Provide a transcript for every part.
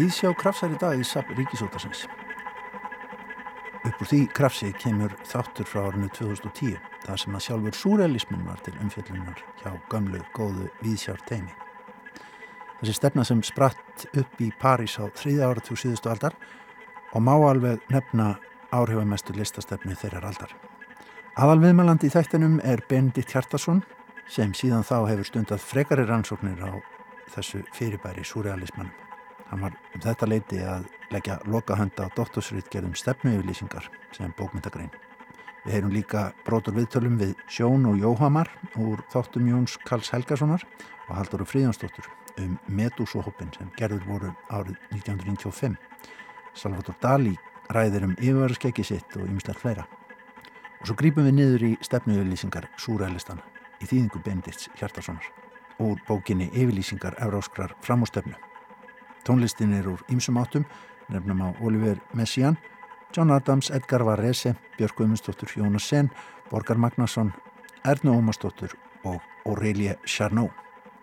Við sjá krafsar í dag í SAP Ríkisótarsins. Upp úr því krafsi kemur þáttur frá árinu 2010 þar sem að sjálfur súrealismin var til umfjöllunar hjá gamlu góðu viðsjár teimi. Þessi stefna sem spratt upp í París á þriðja áratug síðustu aldar og má alveg nefna áhrifamestu listastefnu þeirrar aldar. Aðal viðmælandi í þættinum er Benedikt Hjartarsson sem síðan þá hefur stundað frekari rannsóknir á þessu fyrirbæri súrealismannum. Hann var um þetta leiti að leggja lokahönda á doktorsrýtgerðum stefnuyflýsingar sem bókmyndagrein. Við heyrum líka brotur viðtölum við Sjón og Jóhamar úr þáttum Jóns Karls Helgasonar og Haldur og Fríðansdóttur um Medúsóhoppin sem gerður voru árið 1995. Salvator Dali ræðir um yfirverðarskeggi sitt og ymslar fleira. Og svo grípum við niður í stefnuyflýsingar súrealistana í þýðingu Bendits Hjartarssonar úr bókinni Yfirlýsingar Evráskrar framústefnu. Tónlistin er úr ýmsum áttum, nefnum á Oliver Messiaen, John Adams, Edgar Varese, Björg Guðmundsdóttur, Jónas Sen, Borgar Magnason, Erna Ómarsdóttur og Aurelie Charnot.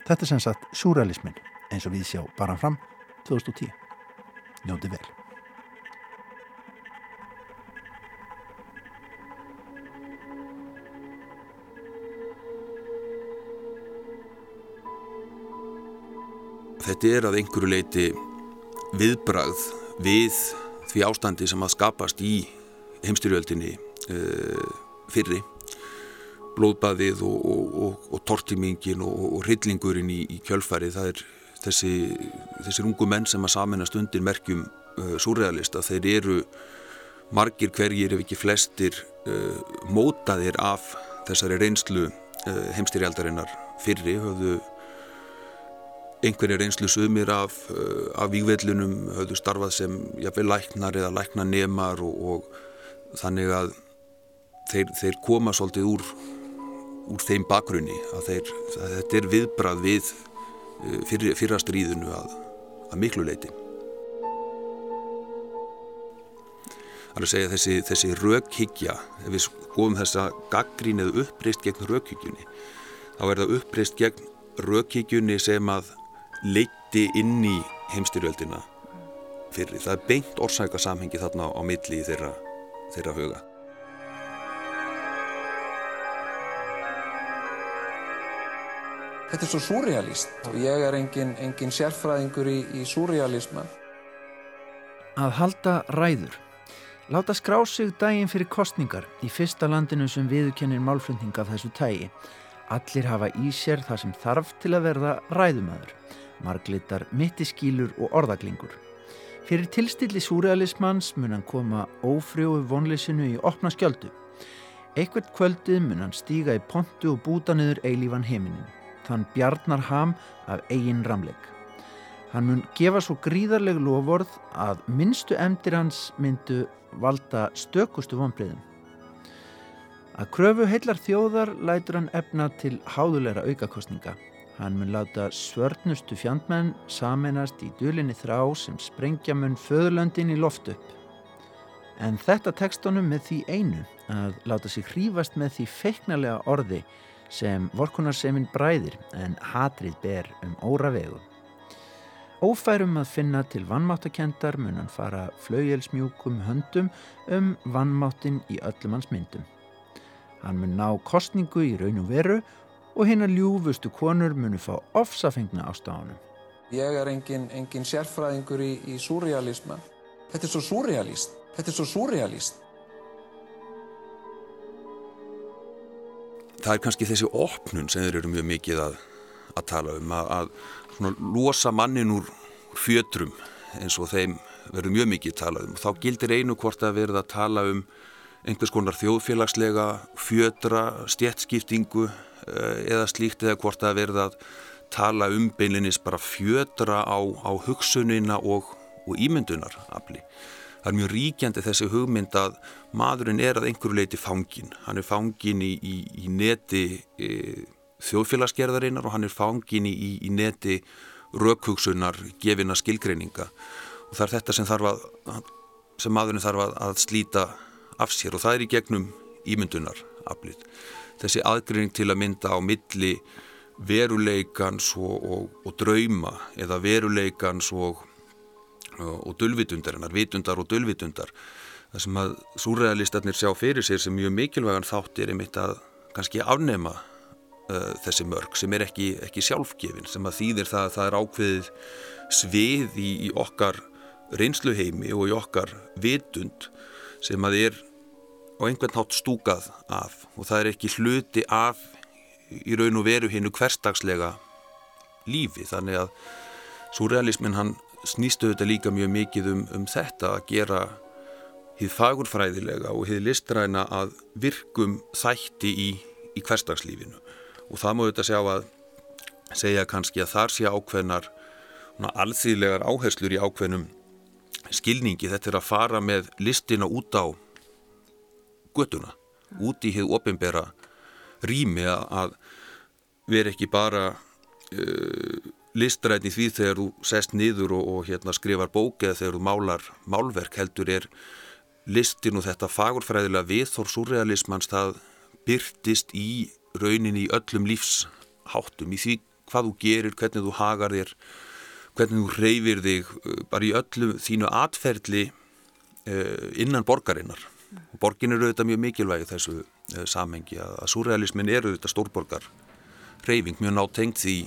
Þetta er sem sagt surrealismin eins og við sjá bara fram 2010. Njóti vel. Þetta er að einhverju leiti viðbrað við því ástandi sem að skapast í heimstyrjöldinni uh, fyrri. Blóðbaðið og, og, og, og tortimingin og hryllingurinn í, í kjölfæri það er þessi, þessir ungu menn sem að saminast undir merkjum uh, surrealista, þeir eru margir hverjir ef ekki flestir uh, mótaðir af þessari reynslu heimstyrjaldarinnar fyrri höfðu einhverjir einslu sumir af, uh, af vývellunum höfðu starfað sem jafnveg læknar eða læknanemar og, og þannig að þeir, þeir koma svolítið úr, úr þeim bakgrunni að, þeir, að þetta er viðbrað við uh, fyr, fyrra stríðinu að, að miklu leiti. Það er að segja þessi, þessi rökhyggja, ef við skoðum þessa gaggrín eða uppreist gegn rökhyggjunni, þá er það uppreist gegn rökhyggjunni sem að leitti inn í heimstyrjöldina fyrir. Það er beint orsæka samhengi þarna á milli í þeirra, þeirra huga. Þetta er svo surrealist og ég er engin, engin sérfræðingur í, í surrealisma. Að halda ræður. Láta skrá sig daginn fyrir kostningar í fyrsta landinu sem viðkennir málflutning af þessu tægi. Allir hafa í sér það sem þarf til að verða ræðumæður marglitar mittiskýlur og orðaglingur. Fyrir tilstilli súrealismans mun hann koma ófrjóðu vonleysinu í opna skjöldu. Ekkert kvöldið mun hann stíga í pontu og búta niður eilífan heiminin. Þann bjarnar ham af eigin ramleik. Hann mun gefa svo gríðarleg lofórð að minnstu emdir hans myndu valda stökustu vonbreiðum. Að kröfu heillar þjóðar lætur hann efna til háðulegra aukakostninga. Hann mun láta svörnustu fjandmenn saminast í dulinni þrá sem sprengja mun föðurlöndin í loft upp. En þetta tekstunum með því einu að láta sig hrífast með því feiknarlega orði sem vorkunarsemin bræðir en hatrið ber um óra vegu. Ófærum að finna til vannmáttakendar mun hann fara flaugjelsmjúkum höndum um vannmáttin í öllum hans myndum. Hann mun ná kostningu í raun og veru og hérna ljúfustu konur munu fá ofsafengna ástafanum. Ég er engin, engin sérfræðingur í, í surrealisma. Þetta er svo surrealist. Þetta er svo surrealist. Það er kannski þessi opnun sem þeir eru mjög mikið að, að tala um, að, að losa mannin úr fjötrum eins og þeim verður mjög mikið talað um. Þá gildir einu hvort að verða að tala um einhvers konar þjóðfélagslega fjötra, stjettskiptingu Eh, eða slíkt eða hvort það verða að tala um beinlinis bara fjötra á, á hugsunina og, og ímyndunarafli. Það er mjög ríkjandi þessi hugmynd að maðurinn er að einhverju leiti fangin. Hann er fangin í, í, í neti e, þjóðfélagsgerðarinnar og hann er fangin í, í neti raukhugsunar gefina skilgreininga og það er þetta sem, að, sem maðurinn þarf að, að slíta af sér og það er í gegnum ímyndunaraflið þessi aðgreining til að mynda á milli veruleikans og, og, og drauma eða veruleikans og, og, dölvitundarinnar, vitundar og dölvitundar. Það sem að súrealistarnir sjá fyrir sér sem mjög mikilvægan þátt er einmitt að kannski afnema uh, þessi mörg sem er ekki, ekki sjálfgefin, sem að þýðir það að það er ákveðið svið í, í okkar reynsluheimi og í okkar vitund sem að er á einhvern hátt stúkað af. Og það er ekki hluti af í raun og veru hinnu hverstagslega lífi. Þannig að surrealismin hann snýstu þetta líka mjög mikið um, um þetta að gera hið fagurfræðilega og hið listræna að virkum þætti í, í hverstagslífinu og það má þetta sjá að segja kannski að þar sé ákveðnar alþýðlegar áherslur í ákveðnum skilningi. Þetta er að fara með listina út á göttuna, út í hið ofinbera rými að vera ekki bara uh, listrætni því þegar þú sest niður og, og hérna, skrifar bók eða þegar þú málar málverk heldur er listin og þetta fagurfræðilega viðþór surrealismans það byrtist í raunin í öllum lífsháttum í því hvað þú gerir, hvernig þú hagar þér hvernig þú reyfir þig uh, bara í öllum þínu atferðli uh, innan borgarinnar og borgin eru auðvitað mjög mikilvægi þessu uh, samhengi að, að surrealismin eru auðvitað stórborgar. Reyfing mjög nátt tengt því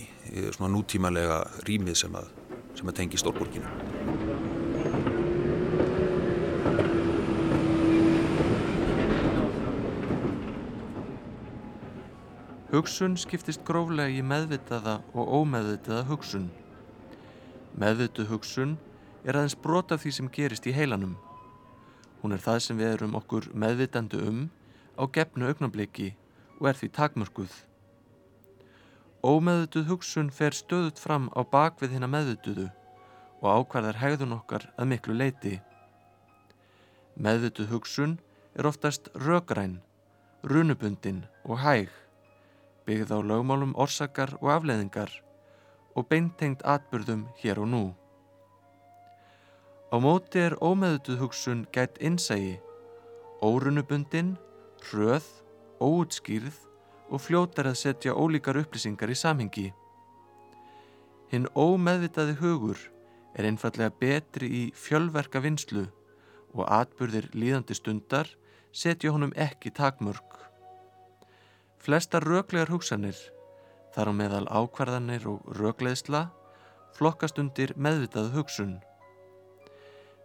svona nútímalega rýmið sem að, sem að tengi stórborginu Hugsun skiptist gróflega í meðvitaða og ómeðvitaða hugsun. Meðvituð hugsun er aðeins brot af því sem gerist í heilanum. Hún er það sem við erum okkur meðvitandu um á gefnu augnabliki og er því takmörkuð. Ómeðvituð hugsun fer stöðut fram á bakvið hinn að meðvituðu og ákvarðar hegðun okkar að miklu leiti. Meðvituð hugsun er oftast rögræn, runubundin og hæg, byggð á lögmálum orsakar og afleðingar og beintengt atbyrðum hér og nú. Á móti er ómeðutuð hugsun gætt innsægi, órunubundin, hröð, óutskýrð og fljótar að setja ólíkar upplýsingar í samhengi. Hinn ómeðvitaði hugur er einfallega betri í fjölverka vinslu og atbyrðir líðandi stundar setja honum ekki takmörg. Flestar röglegar hugsanir Þar á meðal ákvarðanir og rögleðsla flokkast undir meðvitað hugsun.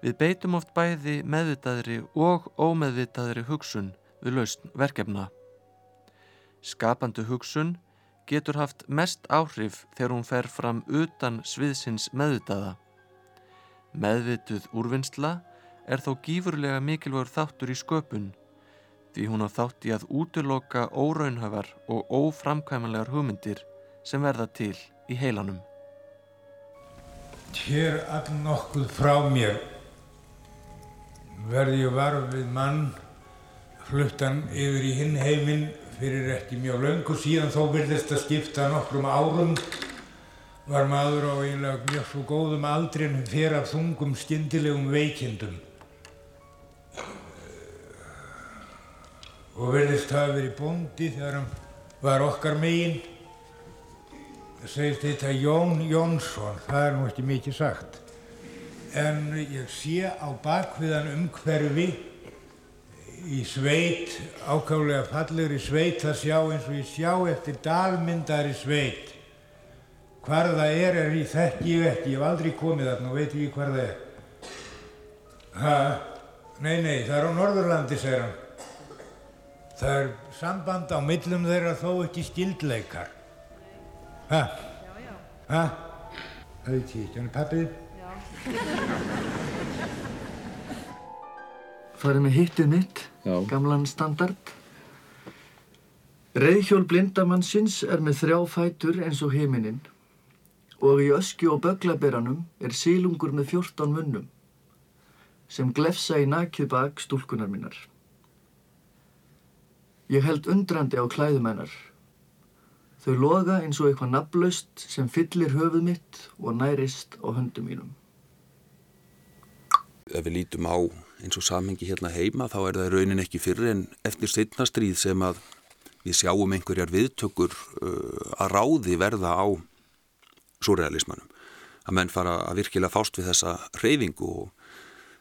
Við beitum oft bæði meðvitaðri og ómeðvitaðri hugsun við lausn verkefna. Skapandi hugsun getur haft mest áhrif þegar hún fer fram utan sviðsins meðvitaða. Meðvituð úrvinnsla er þó gífurlega mikilvægur þáttur í sköpun því hún á þátt í að útiloka óraunhafar og óframkvæmanlegar hugmyndir sem verða til í heilanum. Hér all nokkuð frá mér verði ég varf við mann fluttan yfir í hinn heiminn fyrir ekki mjög löngu síðan þó virðist að skipta nokkrum árum var maður á einlega mjög svo góðum aldri en fyrir af þungum skindilegum veikindum og verðist hafa verið bóndi þegar hann var okkar megin. Segist þetta Jón Jónsson, það er nú ekki mikið sagt. En ég sé á bakviðan umhverfi í sveit, ákálega fallegri sveit, það sjá eins og ég sjá eftir dalmyndari sveit. Hvar það er er ég þekk ég ekki, ég hef aldrei komið þarna og veit ekki hvar það er. Ha, nei, nei, það er á Norðurlandi, segir hann. Það er samband á millum þeirra þó ekki skildleikar. Hæ? Já, já. Hæ? Ég ekki, hann er pappið? Er með hittið mitt, Já. gamlan standard. Reyðhjól blindamannsins er með þrjá fætur eins og heiminin og í öskju og böglaberanum er sílungur með fjórtán munnum sem glefsa í nakið bak stúlkunar minnar. Ég held undrandi á klæðum hennar. Þau loga eins og eitthvað nafnlaust sem fyllir höfuð mitt og nærist á höndum mínum. Ef við lítum á eins og samhengi hérna heima þá er það raunin ekki fyrir en eftir setnastríð sem að við sjáum einhverjar viðtökur uh, að ráði verða á surrealismannum. að menn fara að virkilega fást við þessa reyfingu og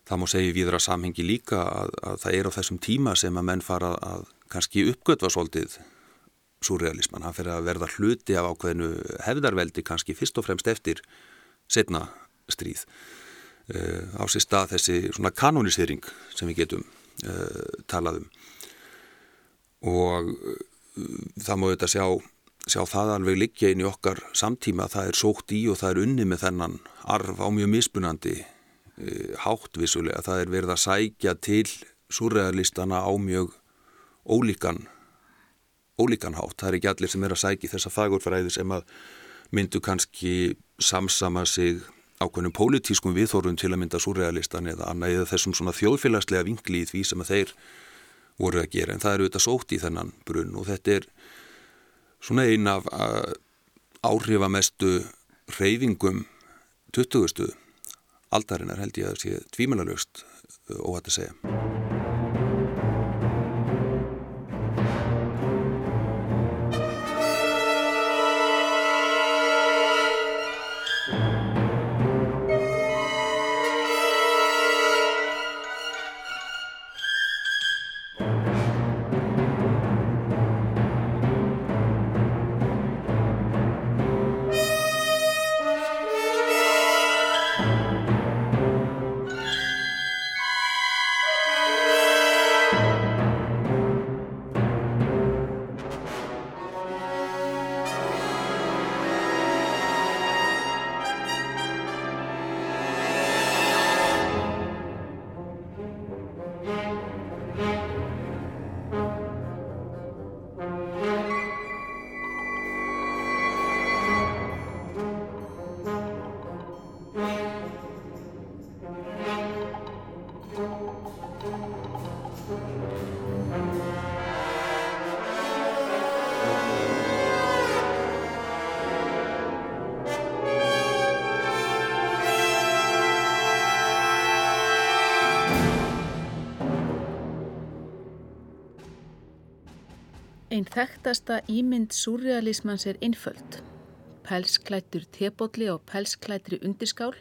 það má segja viðra samhengi líka að, að það er á þessum tíma sem að menn fara að kannski uppgötva svolítið surrealisman, hann fyrir að verða hluti af ákveðinu hefðarveldi kannski fyrst og fremst eftir setna stríð uh, á sér stað þessi svona kanonisering sem við getum uh, talað um. Og uh, það má auðvitað sjá sjá það alveg liggja inn í okkar samtíma. Það er sókt í og það er unni með þennan arf á mjög mismunandi háttvísulega, það er verið að sækja til surrealistana á mjög ólíkan ólíkan hátt, það er ekki allir sem er að sækja þessa fagurfræði sem að myndu kannski samsama sig ákveðnum pólitískum viðþórun til að mynda surrealistan eða annað eða þessum svona þjóðfélagslega vingli í því sem að þeir voru að gera en það eru auðvitað sókt í þennan brunn og þetta er svona ein af áhrifamestu reyfingum 20. aldarinnar held ég að það sé tvímanalögst óhætt að segja. Einn þekktasta ímynd surrealismans er innföld. Pelsklættur tebótli og pelsklættri undirskál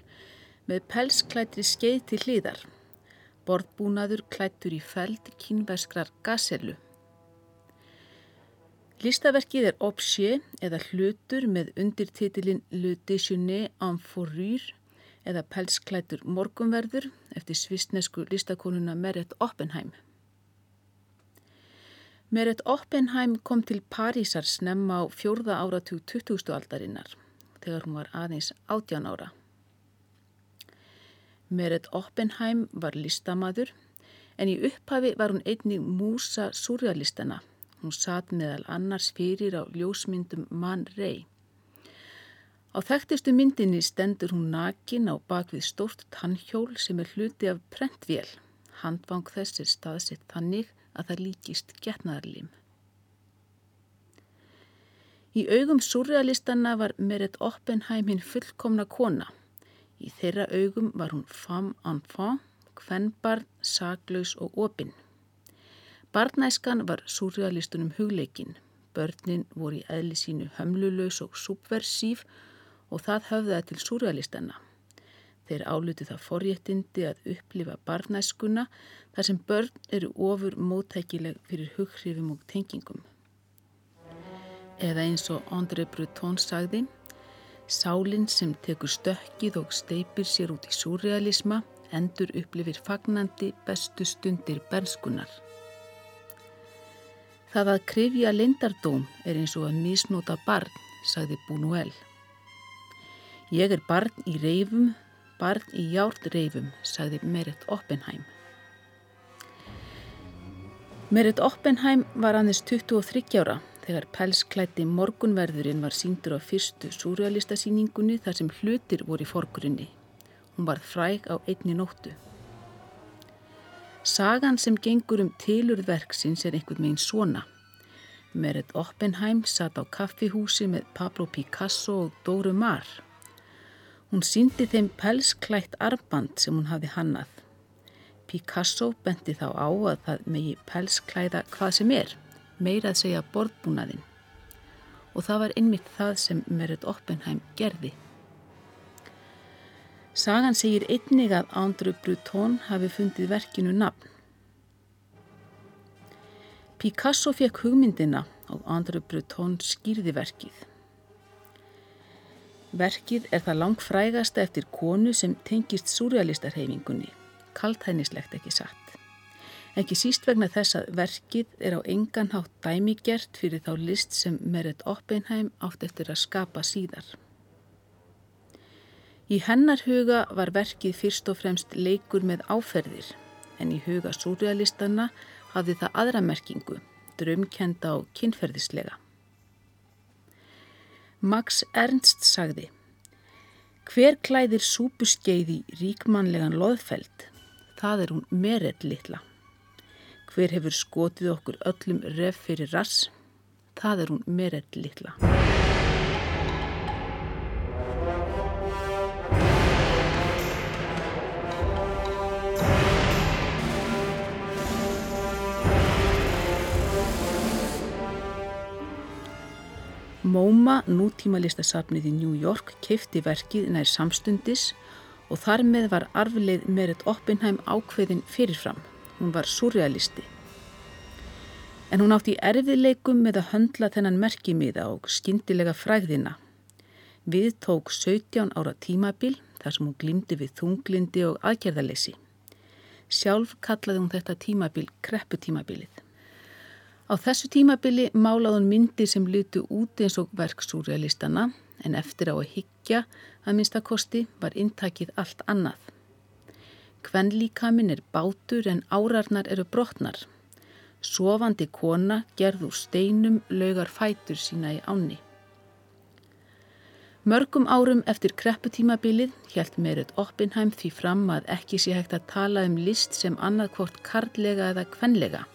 með pelsklættri skeið til hlýðar. Borðbúnaður klættur í feld kínverskrar gasellu. Listaverkið er objet eða hlutur með undirtitilinn en fourrure eða pelsklættur morgunverður eftir svistnesku listakonuna Meret Oppenheim. Meret Oppenheim kom til Parísar snemma á fjórða áratug 20. aldarinnar þegar hún var aðeins 18 ára. Meret Oppenheim var listamadur en í upphafi var hún einni músa surrealistana. Hún satt meðal annars fyrir á ljósmyndum Man Ray. Á þekktistu myndinni stendur hún nakin á bakvið stórt tannhjól sem er hluti af prentvél. Handvang þess er staðsitt þannig að það líkist getnaðarlim. Í augum surrealistana var Meret Oppenheim hinn fullkomna kona. Í þeirra augum var hún femme enfant, kvennbarn, saglaus og opinn. Barnæskan var surrealistunum hugleikin. Börnin voru í eðli sínu hömluleus og subversiv og það höfðaði til surrealistana. Þeir áluti það forréttindi að upplifa barnæskuna þar sem börn eru ofur móttækileg fyrir hughrifum og tengingum. Eða eins og André Breton sagði, sálinn sem tekur stökkið og steipir sér út í surrealisma endur upplifir fagnandi bestu stundir bernskunar. Það að krifja lindardóm er eins og að misnóta barn, sagði Buñuel. Ég er barn í reifum Barn í járnreifum, sagði Merit Oppenheim. Merit Oppenheim var aðeins 23 ára þegar pelsklætti morgunverðurinn var síndur á fyrstu surrealistasíningunni þar sem hlutir voru í forgrunni. Hún var fræg á einni nóttu. Sagan sem gengur um tilurðverksins er einhvern veginn svona. Merit Oppenheim satt á kaffihúsi með Pablo Picasso og Dóru Marr. Hún síndi þeim pelsklætt arband sem hún hafi hannað. Picasso benti þá á að það megi pelsklæða hvað sem er, meirað segja borðbúnaðinn. Og það var einmitt það sem Merit Oppenheim gerði. Sagan segir einnig að Andrew Breton hafi fundið verkinu nafn. Picasso fekk hugmyndina og Andrew Breton skýrði verkið. Verkið er það langt frægast eftir konu sem tengist surrealistarhefingunni, kaltænislegt ekki satt. Ekki síst vegna þess að verkið er á engan hátt dæmigert fyrir þá list sem Meret Oppenheim átt eftir að skapa síðar. Í hennar huga var verkið fyrst og fremst leikur með áferðir en í huga súrealistana hafði það aðra merkingu, drömkenda og kynferðislega. Max Ernst sagði Hver klæðir súpuskeiði ríkmannlegan loðfeld? Það er hún meret litla. Hver hefur skotið okkur öllum ref fyrir rass? Það er hún meret litla. MoMA, nútímalistasafnið í New York, keifti verkið nær samstundis og þar með var arfleið Merit Oppenheim ákveðin fyrirfram. Hún var surrealisti. En hún átti í erfiðleikum með að höndla þennan merkimiða og skindilega fræðina. Við tók 17 ára tímabil þar sem hún glimti við þunglindi og aðgerðalessi. Sjálf kallaði hún þetta tímabil krepputímabilið. Á þessu tímabili málaði hún myndir sem lutu út eins og verksúrjalistana en eftir á að higgja að minnstakosti var intakið allt annað. Kvenlíkamin er bátur en árarnar eru brotnar. Sofandi kona gerð úr steinum laugar fætur sína í áni. Mörgum árum eftir krepputímabilið hjælt Merit Oppenheim því fram að ekki sé hægt að tala um list sem annað hvort karlega eða kvenlega.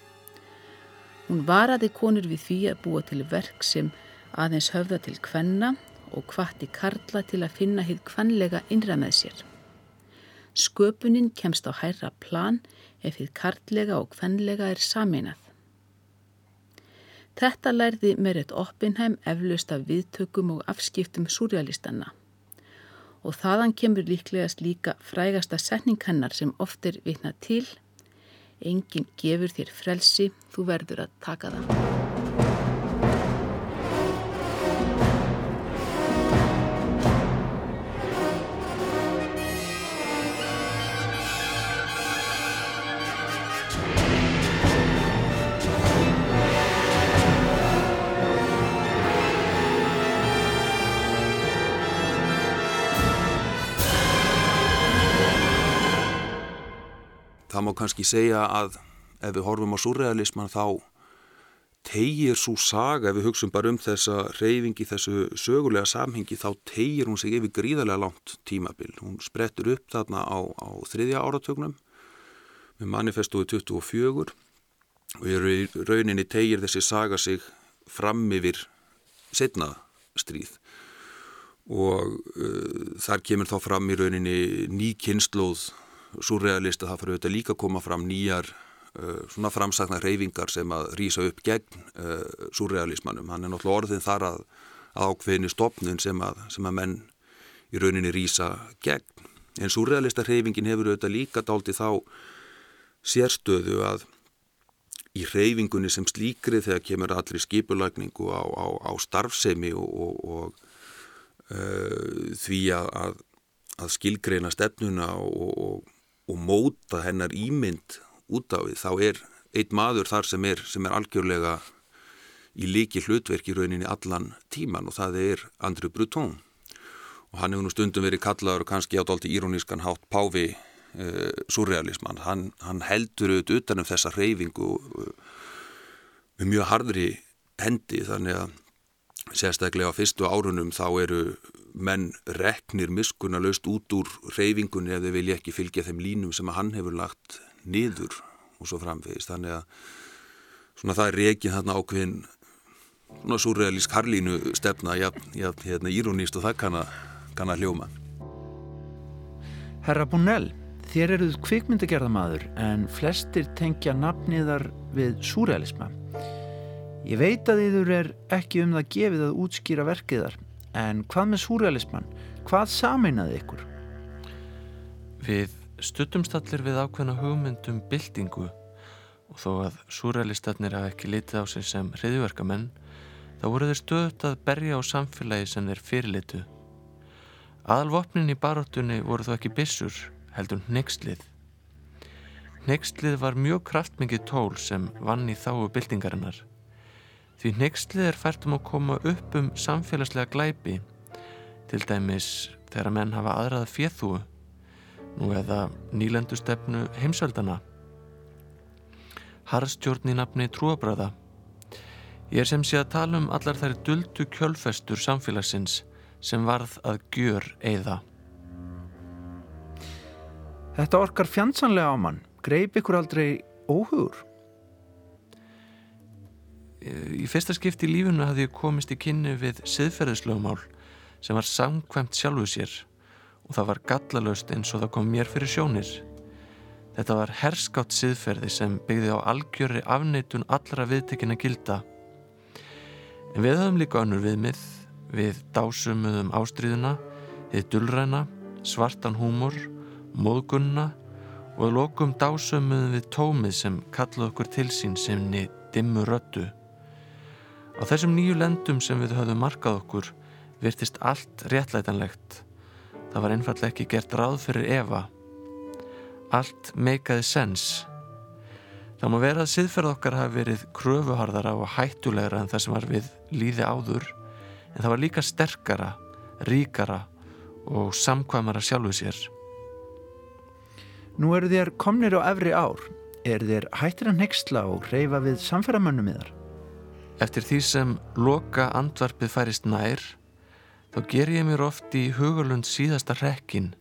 Hún varaði konur við því að búa til verk sem aðeins höfða til kvenna og hvati karla til að finna hitt kvenlega innra með sér. Sköpunin kemst á hærra plan ef hitt karlega og kvenlega er saminað. Þetta lærði Merit Oppenheim eflaust af viðtökum og afskiptum surrealistanna og þaðan kemur líklegast líka frægasta setning hennar sem oft er vitnað til Engin gefur þér frelsi, þú verður að taka það. Má kannski segja að ef við horfum á surrealisman þá tegir svo saga, ef við hugsun bara um þessa reyfingi, þessu sögulega samhengi, þá tegir hún sig yfir gríðarlega langt tímabil. Hún sprettur upp þarna á, á þriðja áratögnum með manifestuðu 24 og í rauninni tegir þessi saga sig fram yfir setna stríð og uh, þar kemur þá fram í rauninni ný kynnslóð surrealista það fyrir auðvitað líka að koma fram nýjar uh, svona framsakna reyfingar sem að rýsa upp gegn uh, surrealismannum. Hann er náttúrulega orðin þar að, að ákveðinu stopnun sem að, sem að menn í rauninni rýsa gegn. En surrealista reyfingin hefur auðvitað líka dálti þá sérstöðu að í reyfingunni sem slíkri þegar kemur allir skipulagningu á, á, á starfsemi og, og, og uh, því að, að skilgreina stefnuna og, og og móta hennar ímynd út á því þá er einn maður þar sem er, sem er algjörlega í líki hlutverk í rauninni allan tíman og það er Andrew Breton. Og hann hefur nú stundum verið kallaður og kannski ádálti írónískan hátt Páfi uh, surrealisman hann, hann heldur auðvitað utanum þessa reyfingu uh, með mjög hardri hendi þannig að sérstaklega á fyrstu árunum þá eru menn reknir miskuna löst út úr reyfingunni ef þeir vilja ekki fylgja þeim línum sem hann hefur lagt niður og svo framvegist. Þannig að svona, það er reygin þarna ákveðin svona surrealísk harlínu stefna, já, já, hérna íróníst og það kann að, kann að hljóma. Herra Búnell, þér eruð kvikmyndagerðamadur en flestir tengja nafniðar við surrealisma. Ég veit að yfir er ekki um það gefið að útskýra verkiðar En hvað með súrealisman? Hvað sameinaði ykkur? Við stuttumstallir við ákveðna hugmyndum byltingu og þó að súrealistarnir hafa ekki litið á sig sem hriðverkamenn þá voru þeir stöðut að berja á samfélagi sem þeir fyrirlitu. Aðalvopnin í baróttunni voru þó ekki bissur, heldur nextlið. Nextlið var mjög kraftmikið tól sem vann í þáu byltingarinnar. Því nextlið er fært um að koma upp um samfélagslega glæpi, til dæmis þegar menn hafa aðrað fjöþúu, nú eða nýlendustefnu heimsveldana harðstjórn í nafni trúabræða. Ég er sem sé að tala um allar þær duldu kjölfestur samfélagsins sem varð að gjör eiða. Þetta orkar fjandsanlega á mann. Greip ykkur aldrei óhugur? Í fyrsta skipti í lífunu hafði ég komist í kynni við siðferðislögumál sem var samkvæmt sjálfu sér og það var gallalöst eins og það kom mér fyrir sjónir. Þetta var herskátt siðferði sem byggði á algjöri afneitun allra viðtekina gilda. En við höfum líka önnur viðmið, við dásumuðum ástríðuna, þið dullræna, svartan húmor, móðgunna og lokum dásumuðum við tómið sem kallaði okkur til sín sem niður dimmu röttu. Á þessum nýju lendum sem við höfum markað okkur virtist allt réttlætanlegt. Það var einfallega ekki gert ráð fyrir Eva allt meikaði sens. Það má vera að siðferð okkar hafi verið kröfuharðara og hættulegra en það sem var við líði áður en það var líka sterkara, ríkara og samkvæmara sjálfu sér. Nú eru þér komnir á efri ár. Er þér hættir að nextla og reyfa við samferðamönnum yðar? Eftir því sem loka andvarpið færist nær, þá ger ég mér oft í hugulund síðasta rekkin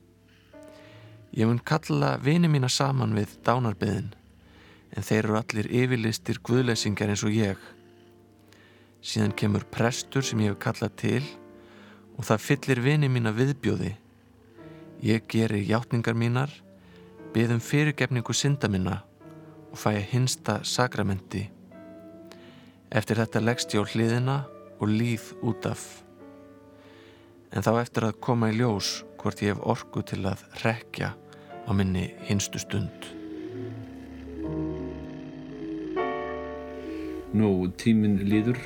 Ég mun kalla vini mína saman við dánarbyðin en þeir eru allir yfirlistir guðleysingar eins og ég. Síðan kemur prestur sem ég hef kallað til og það fyllir vini mína viðbjóði. Ég gerir hjáttningar mínar, byðum fyrirgefningu synda minna og fæ að hinsta sakramenti. Eftir þetta leggst ég á hliðina og líð út af. En þá eftir að koma í ljós hvort ég hef orku til að rekja á minni hinstu stund. Nú, tíminn líður.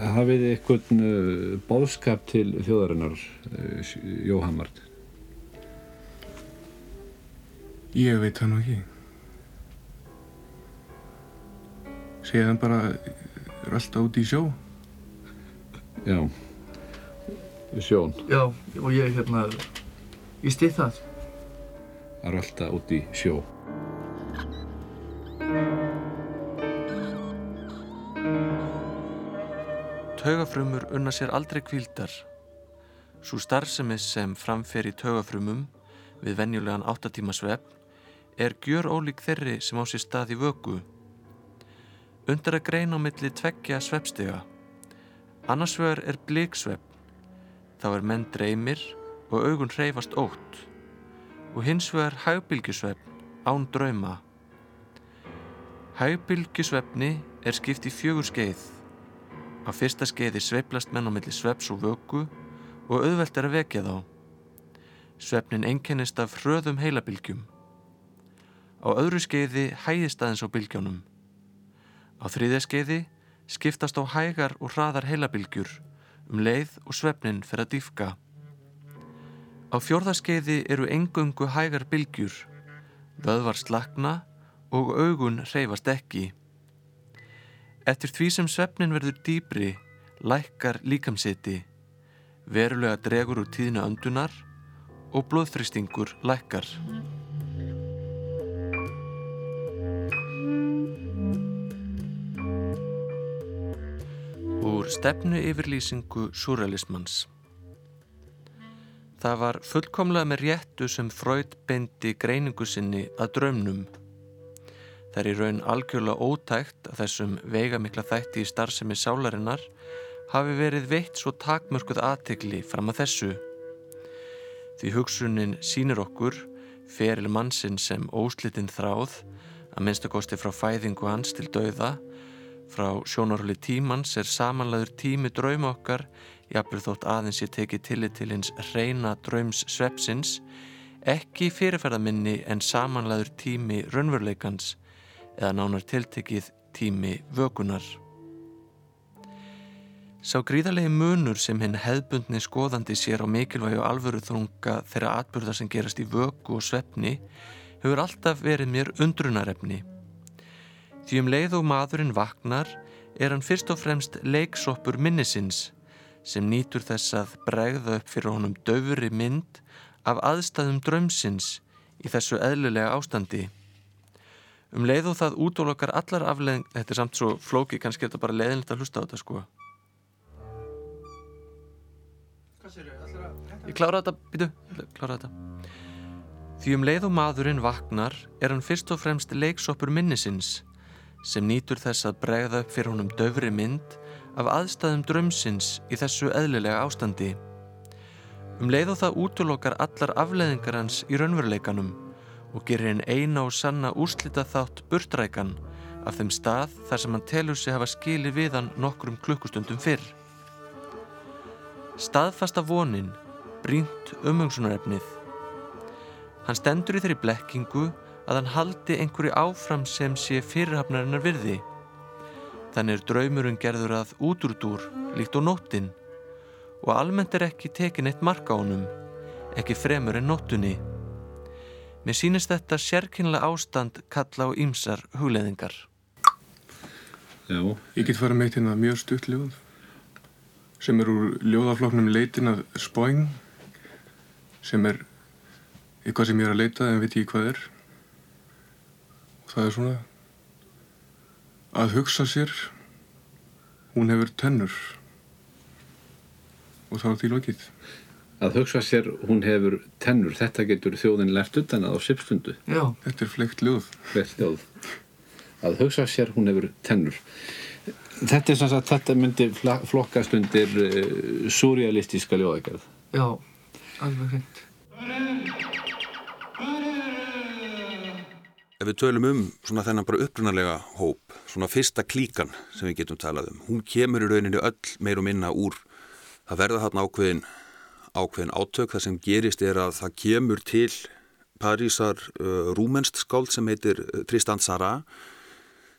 Hafið þið eitthvað uh, bóðskap til þjóðarinnar, uh, Jóhammard? Ég veit það nú ekki. Séðan bara er alltaf út í sjó. Já, sjón. Já, og ég hérna, ég stið það. Er alltaf út í sjó. Taugafrumur unna sér aldrei kvíldar. Svo starfsemið sem framfer í taugafrumum við venjulegan áttatíma svefn er gjör ólík þeirri sem á sér stað í vöku. Undar að greina á milli tveggja svefstega. Annarsvegar er bliksvefn. Þá er menn dreymir og augun hreyfast ótt. Og hins vegar hægbylgjusvefn án drauma. Hægbylgjusvefni er skipt í fjögur skeið. Á fyrsta skeiði sveiplast menn á milli sveps og vöku og auðvelt er að vekja þá. Svefnin einkennist af hröðum heilabylgjum. Á öðru skeiði hægist aðeins á bylgjónum. Á þriðja skeiði skiptast á hægar og hraðar heilabylgjur um leið og svefnin fer að dýfka. Á fjórðaskeiði eru engungu hægar bylgjur, vöðvar slakna og augun hreyfast ekki. Eftir því sem svefnin verður dýbri, lækkar líkamsiti, verulega dregur úr tíðinu öndunar og blóðþristingur lækkar. Úr stefnu yfirlýsingu surrealismans. Það var fullkomlega með réttu sem Freud beindi greiningu sinni að draumnum. Það er í raun algjörlega ótækt að þessum veigamikla þætti í starfsemi sálarinnar hafi verið veitt svo takmörkuð aðtegli fram að þessu. Því hugsunin sínir okkur, feril mannsinn sem óslitinn þráð, að minnstakosti frá fæðingu hans til dauða, frá sjónarhóli tímans er samanlegur tími drauma okkar, jafnveg þótt aðeins ég teki tillit til hins reyna draums svepsins, ekki fyrirferðaminni en samanlæður tími raunveruleikans eða nánar tiltekið tími vökunar. Sá gríðarlegi munur sem hinn hefðbundni skoðandi sér á mikilvægi og alvöru þrunga þeirra atbyrðar sem gerast í vöku og svefni hefur alltaf verið mér undrunarefni. Því um leið og maðurinn vaknar er hann fyrst og fremst leiksoppur minnisins sem nýtur þess að bregða upp fyrir honum döfuri mynd af aðstæðum drömsins í þessu eðlulega ástandi. Um leið og það útólokar allar afleðing, þetta er samt svo flóki, kannski er þetta bara leðinlegt að hlusta á þetta sko. Ég klára þetta, býtu, klára þetta. Því um leið og maðurinn vaknar er hann fyrst og fremst leiksoppur minnisins sem nýtur þess að bregða upp fyrir honum döfri mynd af aðstæðum drömsins í þessu eðlilega ástandi. Um leið og það útlokkar allar afleðingar hans í raunveruleikanum og gerir einn eina og sanna úrslita þátt burtrækan af þeim stað þar sem hann telur sig hafa skili við hann nokkrum klukkustundum fyrr. Staðfasta vonin, brínt umhengsunarefnið. Hann stendur í þeirri blekkingu að hann haldi einhverju áfram sem sé fyrirhafnarinnar virði. Þannig er draumurinn gerður að útrúdúr líkt á nóttin og almennt er ekki tekin eitt marka á honum, ekki fremur en nóttunni. Mér sínist þetta sérkynlega ástand kalla á ýmsar hugleðingar. Já. Ég get farið meitt hérna mjög stutt ljóð sem er úr ljóðafloknum leitin að spóing sem er eitthvað sem ég er að leita en veit ég hvað er það er svona að hugsa sér hún hefur tennur og þá er því lokið. Að hugsa sér hún hefur tennur þetta getur þjóðin lært utan að á sipstundu. Já, Þetta er fleikt ljóð. Ljóð. Að hugsa sér hún hefur tennur. Þetta er sem sagt, þetta myndi flokkast undir uh, surrealistíska ljóðagerð. Já, alveg hreint. Ef við tölum um svona þennan bara upprunalega hóp, svona fyrsta klíkan sem við getum talað um, hún kemur í rauninni öll meir og minna úr, það verða þarna ákveðin, ákveðin átök, það sem gerist er að það kemur til Parísar uh, rúmenst skáld sem heitir uh, Tristan Sarra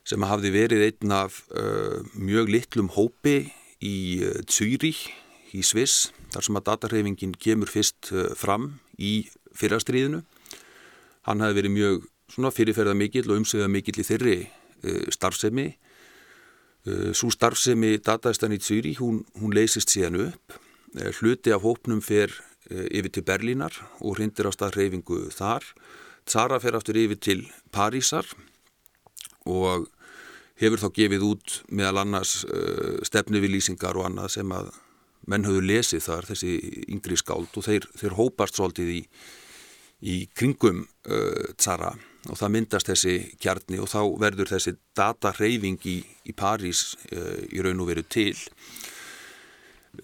sem hafði verið einn af uh, mjög litlum hópi í uh, Zürich í Sviss, þar sem að datarhefingin kemur fyrst uh, fram í fyrrastriðinu. Hann hafði verið mjög svona fyrirferða mikill og umsögða mikill í þeirri uh, starfsemi. Uh, Svo starfsemi dataðistan í Züri, hún, hún leysist síðan upp. Uh, hluti af hópnum fer yfir til Berlínar og hrindir á stað reyfingu þar. Zara fer aftur yfir til Parísar og hefur þá gefið út meðal annars uh, stefnu við lýsingar og annað sem að menn höfðu lesið þar, þessi yngri skáld og þeir, þeir hópast svolítið í, í kringum uh, Zara og það myndast þessi kjarni og þá verður þessi datareyfing í, í París uh, í raun og veru til.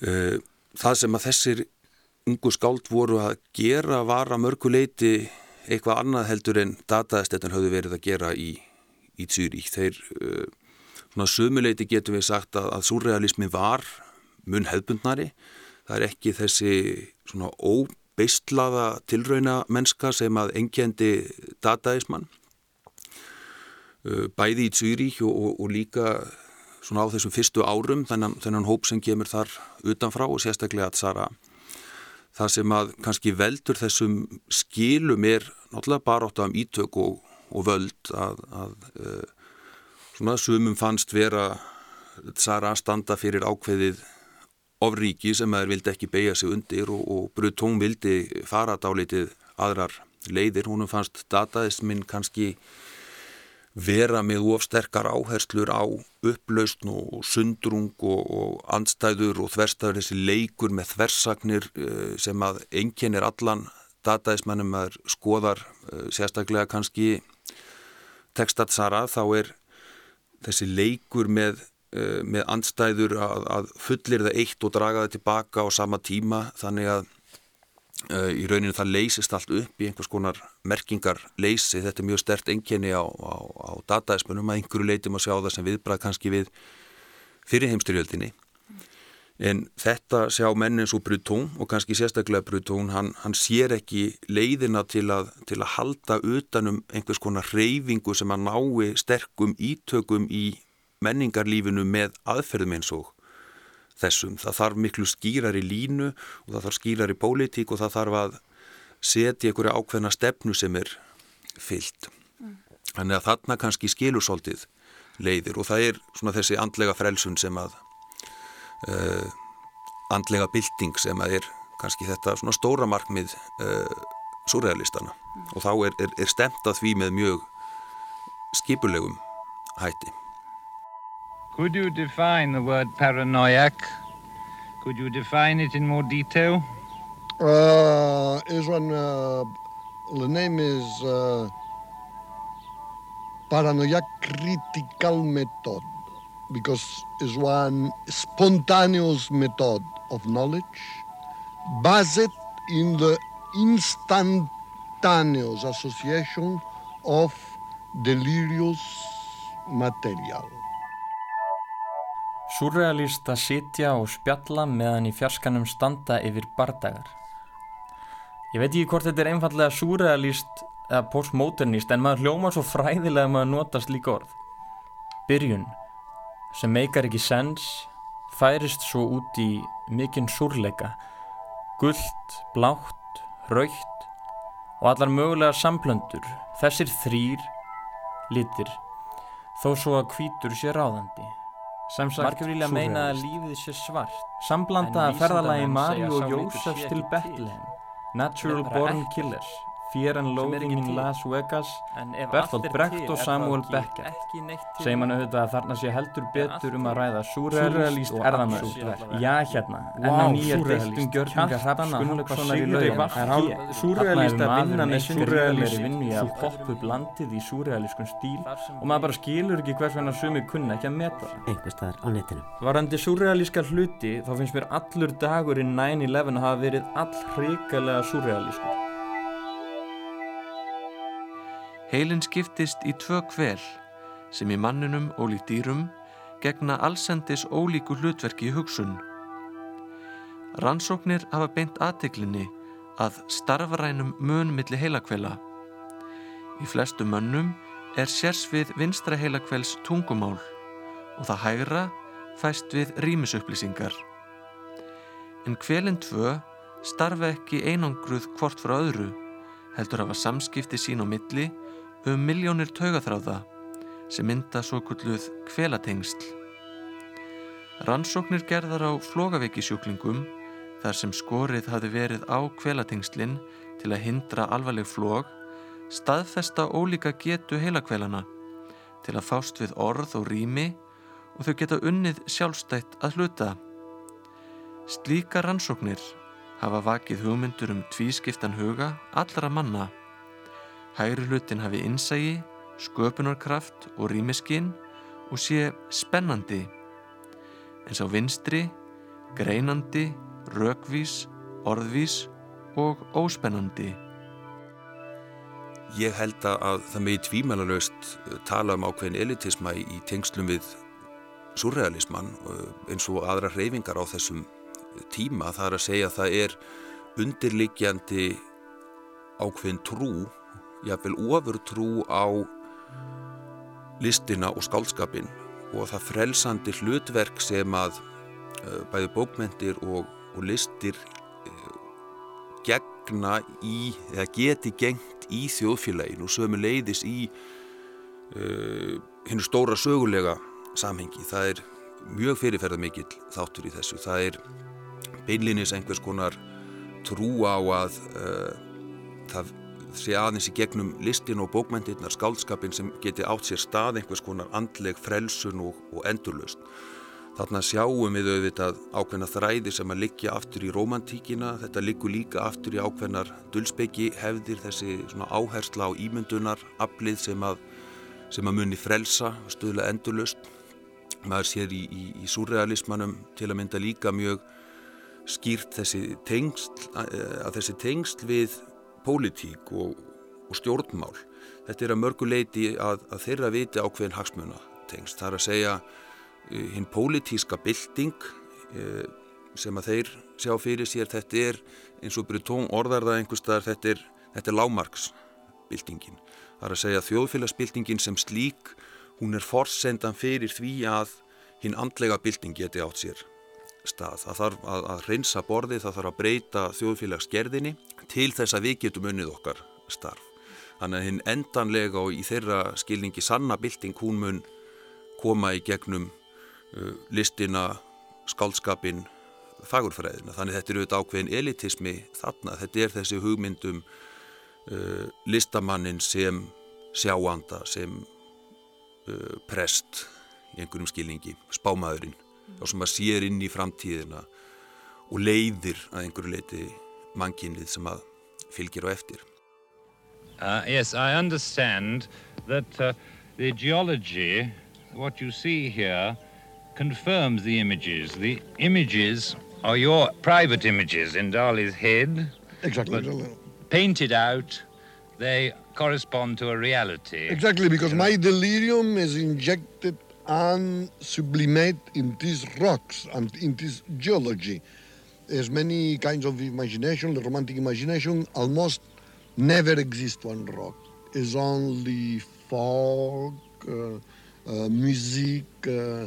Uh, það sem að þessir ungu skáld voru að gera var að mörguleiti eitthvað annað heldur en dataðestetun höfðu verið að gera í, í Zürich. Þeir, uh, svona sömuleiti getum við sagt að, að surrealismi var mun hefbundnari. Það er ekki þessi svona óbeistlaða tilrauna mennska sem að engjendi dataismann. Uh, bæði í Zürich og, og, og líka svona á þessum fyrstu árum þennan, þennan hóp sem kemur þar utanfrá og sérstaklega að Sara það sem að kannski veldur þessum skilum er náttúrulega bara átt af ítök og, og völd að, að uh, svona sumum fannst vera Sara standa fyrir ákveðið ofríki sem þeir vildi ekki beigja sig undir og, og Brutón vildi fara dálítið aðrar leiðir, húnum fannst dataðisminn kannski vera með ofsterkar áherslur á upplausn og sundrung og, og andstæður og þverstaður þessi leikur með þversagnir uh, sem að enginn er allan dataðismennum að skoðar uh, sérstaklega kannski tekstat Sara þá er þessi leikur með uh, með andstæður að, að fullir það eitt og draga það tilbaka á sama tíma. Þannig að uh, í rauninu það leysist allt upp í einhvers konar merkingar leysi, þetta er mjög stert enginni á, á, á dataismunum að einhverju leitum að sjá það sem viðbrað kannski við fyrirheimstyrjöldinni En þetta sjá menn eins og Brutón og kannski sérstaklega Brutón, hann, hann sér ekki leiðina til að, til að halda utanum einhvers konar reyfingu sem að nái sterkum ítökum í menningarlífinu með aðferðum eins og þessum. Það þarf miklu skýrar í línu og það þarf skýrar í pólitík og það þarf að setja einhverja ákveðna stefnu sem er fyllt. Mm. Þannig að þarna kannski skilur svolítið leiðir og það er svona þessi andlega frelsun sem að uh, andlega bylting sem að er kannski þetta svona stóra markmið uh, surrealistana mm. og þá er, er, er stemt að því með mjög skipulegum hætti. Could you define the word paranoiac? Could you define it in more detail? Uh, is one, uh, the name is uh, paranoiac critical method because it's one spontaneous method of knowledge based in the instantaneous association of delirious material. Surrealista sitja og spjalla meðan í fjarskanum standa yfir bardagar. Ég veit ekki hvort þetta er einfallega surrealist eða postmodernist en maður hljómar svo fræðilega maður notast líka orð. Byrjun sem meikar ekki sens færist svo út í mikinn súrleika gullt, blátt, raukt og allar mögulegar samplöndur þessir þrýr litir þó svo að kvítur sé ráðandi Markið vilja meina að lífið sé svart Samblanda ferðalagi Mario og Jósefs til Bethlehem Natural Born Killers Fear and Loathing in Las Vegas Bertolt Brecht og Samuel Beckett. segir mann auðvitað að þarna sé heldur betur um að ræða surrealist og erðamöld Já hérna, enn á nýja deiltum gjörninga Hrafn Gunnlaugssonar í laugan Surrealist að vinna með surrealist að poppa upp landið í surrealistkun stíl. Og maður bara skilur ekki hvers vegna sumi kunna ekki að meta einhver staðar á netinu. Varandi surrealíska hluti þá finnst mér allur dagurinn 9-11 hafa verið all hrikalega surrealískur Heilin skiptist í tvö kvel sem í manninum og líkt dýrum gegna allsendis ólíku hlutverki í hugsun. Rannsóknir hafa beint aðtiklinni að starfarænum munmilli heilakvela. Í flestu mönnum er sérsvið vinstra heilakvels tungumál og það hægra fæst við rýmisupplýsingar. En kvelin tvö starfa ekki einangruð hvort frá öðru, heldur hafa samskipti sín á milli um miljónir taugaþráða sem mynda svo kulluð kvelatengsl. Rannsóknir gerðar á flogaveikisjúklingum þar sem skorið hafi verið á kvelatengslinn til að hindra alvarleg flog staðfesta ólíka getu heilakvelana til að fást við orð og rými og þau geta unnið sjálfstætt að hluta. Slíka rannsóknir hafa vakið hugmyndur um tvískiptan huga allra manna Hægri hlutin hafi innsægi, sköpunarkraft og rýmiskinn og sé spennandi. En sá vinstri, greinandi, rökvís, orðvís og óspennandi. Ég held að það megi tvímælarlaust eh, tala um ákveðin elitisma í tengslum við surrealisman eh, eins og aðra reyfingar á þessum tíma. Það er að segja að það er undirliggjandi ákveðin trú jáfnvel ofur trú á listina og skálskapin og það frelsandi hlutverk sem að uh, bæði bókmentir og, og listir uh, gegna í, eða geti gengt í þjóðfélagin og sömu leiðis í uh, hennu stóra sögulega samhengi. Það er mjög fyrirferða mikill þáttur í þessu. Það er beinlinis einhvers konar trú á að það sé aðeins í gegnum listin og bókmyndirnar skálskapin sem geti átt sér stað einhvers konar andleg frelsun og, og endurlust. Þarna sjáum við auðvitað ákveðna þræði sem að liggja aftur í romantíkina, þetta liggur líka aftur í ákveðnar dulsbyggi hefðir þessi áhersla á ímyndunar, aflið sem að, sem að muni frelsa, stuðla endurlust. Maður sér í, í, í surrealismanum til að mynda líka mjög skýrt þessi tengsl, að þessi tengsl við pólitík og, og stjórnmál. Þetta er að mörguleiti að, að þeirra viti ákveðin hagsmuna tengst. Það er að segja uh, hinn pólitíska bylting uh, sem að þeir sjá fyrir sér þetta er eins og Breton orðar það einhver staðar þetta er, þetta er lámarksbyltingin það er að segja þjóðfélagsbyltingin sem slík hún er forsendan fyrir því að hinn andlega bylting geti átt sér stað. Það þarf að, að reynsa borði, það þarf að breyta þjóðfélagsgerðinni til þess að við getum unnið okkar starf. Þannig að hinn endanlega og í þeirra skilningi sanna bylting hún mun koma í gegnum uh, listina, skálskapin, fagurfræðina. Þannig þetta er auðvitað ákveðin elitismi þarna. Þetta er þessi hugmyndum uh, listamannin sem sjáanda, sem uh, prest í einhverjum skilningi, spámaðurinn og sem að sér inn í framtíðina og leiðir að einhverju leiti mannkinnið sem að fylgir á eftir. Uh, yes, I understand that uh, the geology, what you see here, confirms the images. The images are your private images in Dali's head. Exactly. Painted out, they correspond to a reality. Exactly, because my delirium is injected and sublimate in these rocks and in this geology. There's many kinds of imagination, the romantic imagination almost never exist one rock. It's only folk, uh, uh, music, uh,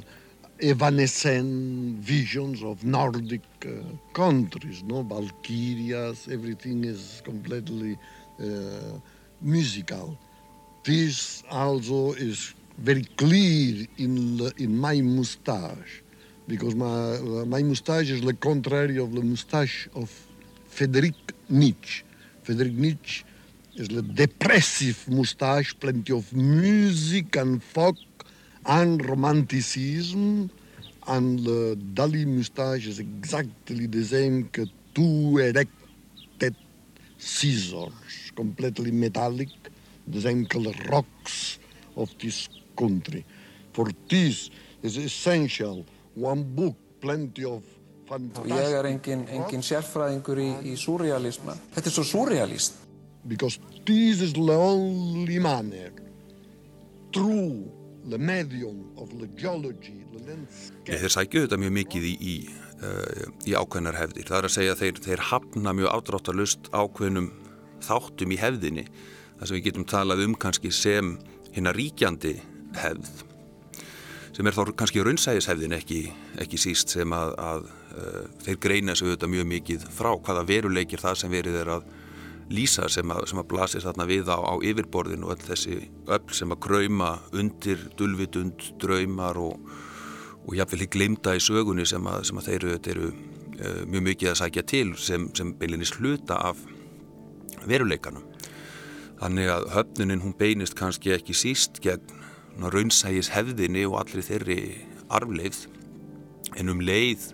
evanescent visions of Nordic uh, countries, no Valkyrias, everything is completely uh, musical. This also is very clear in, in my mustache because my, uh, my mustache is the contrary of the mustache of Frederick Nietzsche. Frederick Nietzsche is the depressive mustache, plenty of music and folk and romanticism, and the Dali mustache is exactly the same two erected scissors, completely metallic, the same color rocks of this country. For this is essential one book, plenty of fantastic... Ég er engin, engin sérfræðingur í, í surrealisma. Þetta er svo surrealist. Because this is the only manner through the medium of the geology, the landscape... Þeir sækju þetta mjög mikið í, í, uh, í ákveðnar hefðir. Það er að segja að þeir, þeir hafna mjög ádráttalust ákveðnum þáttum í hefðinni. Það sem við getum talað um kannski sem hérna ríkjandi hefð sem er þá kannski raunsæðishefðin ekki, ekki síst sem að, að uh, þeir greina sig auðvitað mjög mikið frá hvaða veruleikir það sem verið er að lýsa sem að, sem að blasir þarna við á, á yfirborðinu og öll þessi öll sem að krauma undir dulvitund, draumar og, og jáfnvel í glimta í sögunni sem að, sem að þeir eru uh, mjög mikið að sækja til sem, sem beilinist hluta af veruleikanum. Þannig að höfnunin hún beinist kannski ekki síst gegn raunsægis hefðinni og allir þeirri arfleið en um leið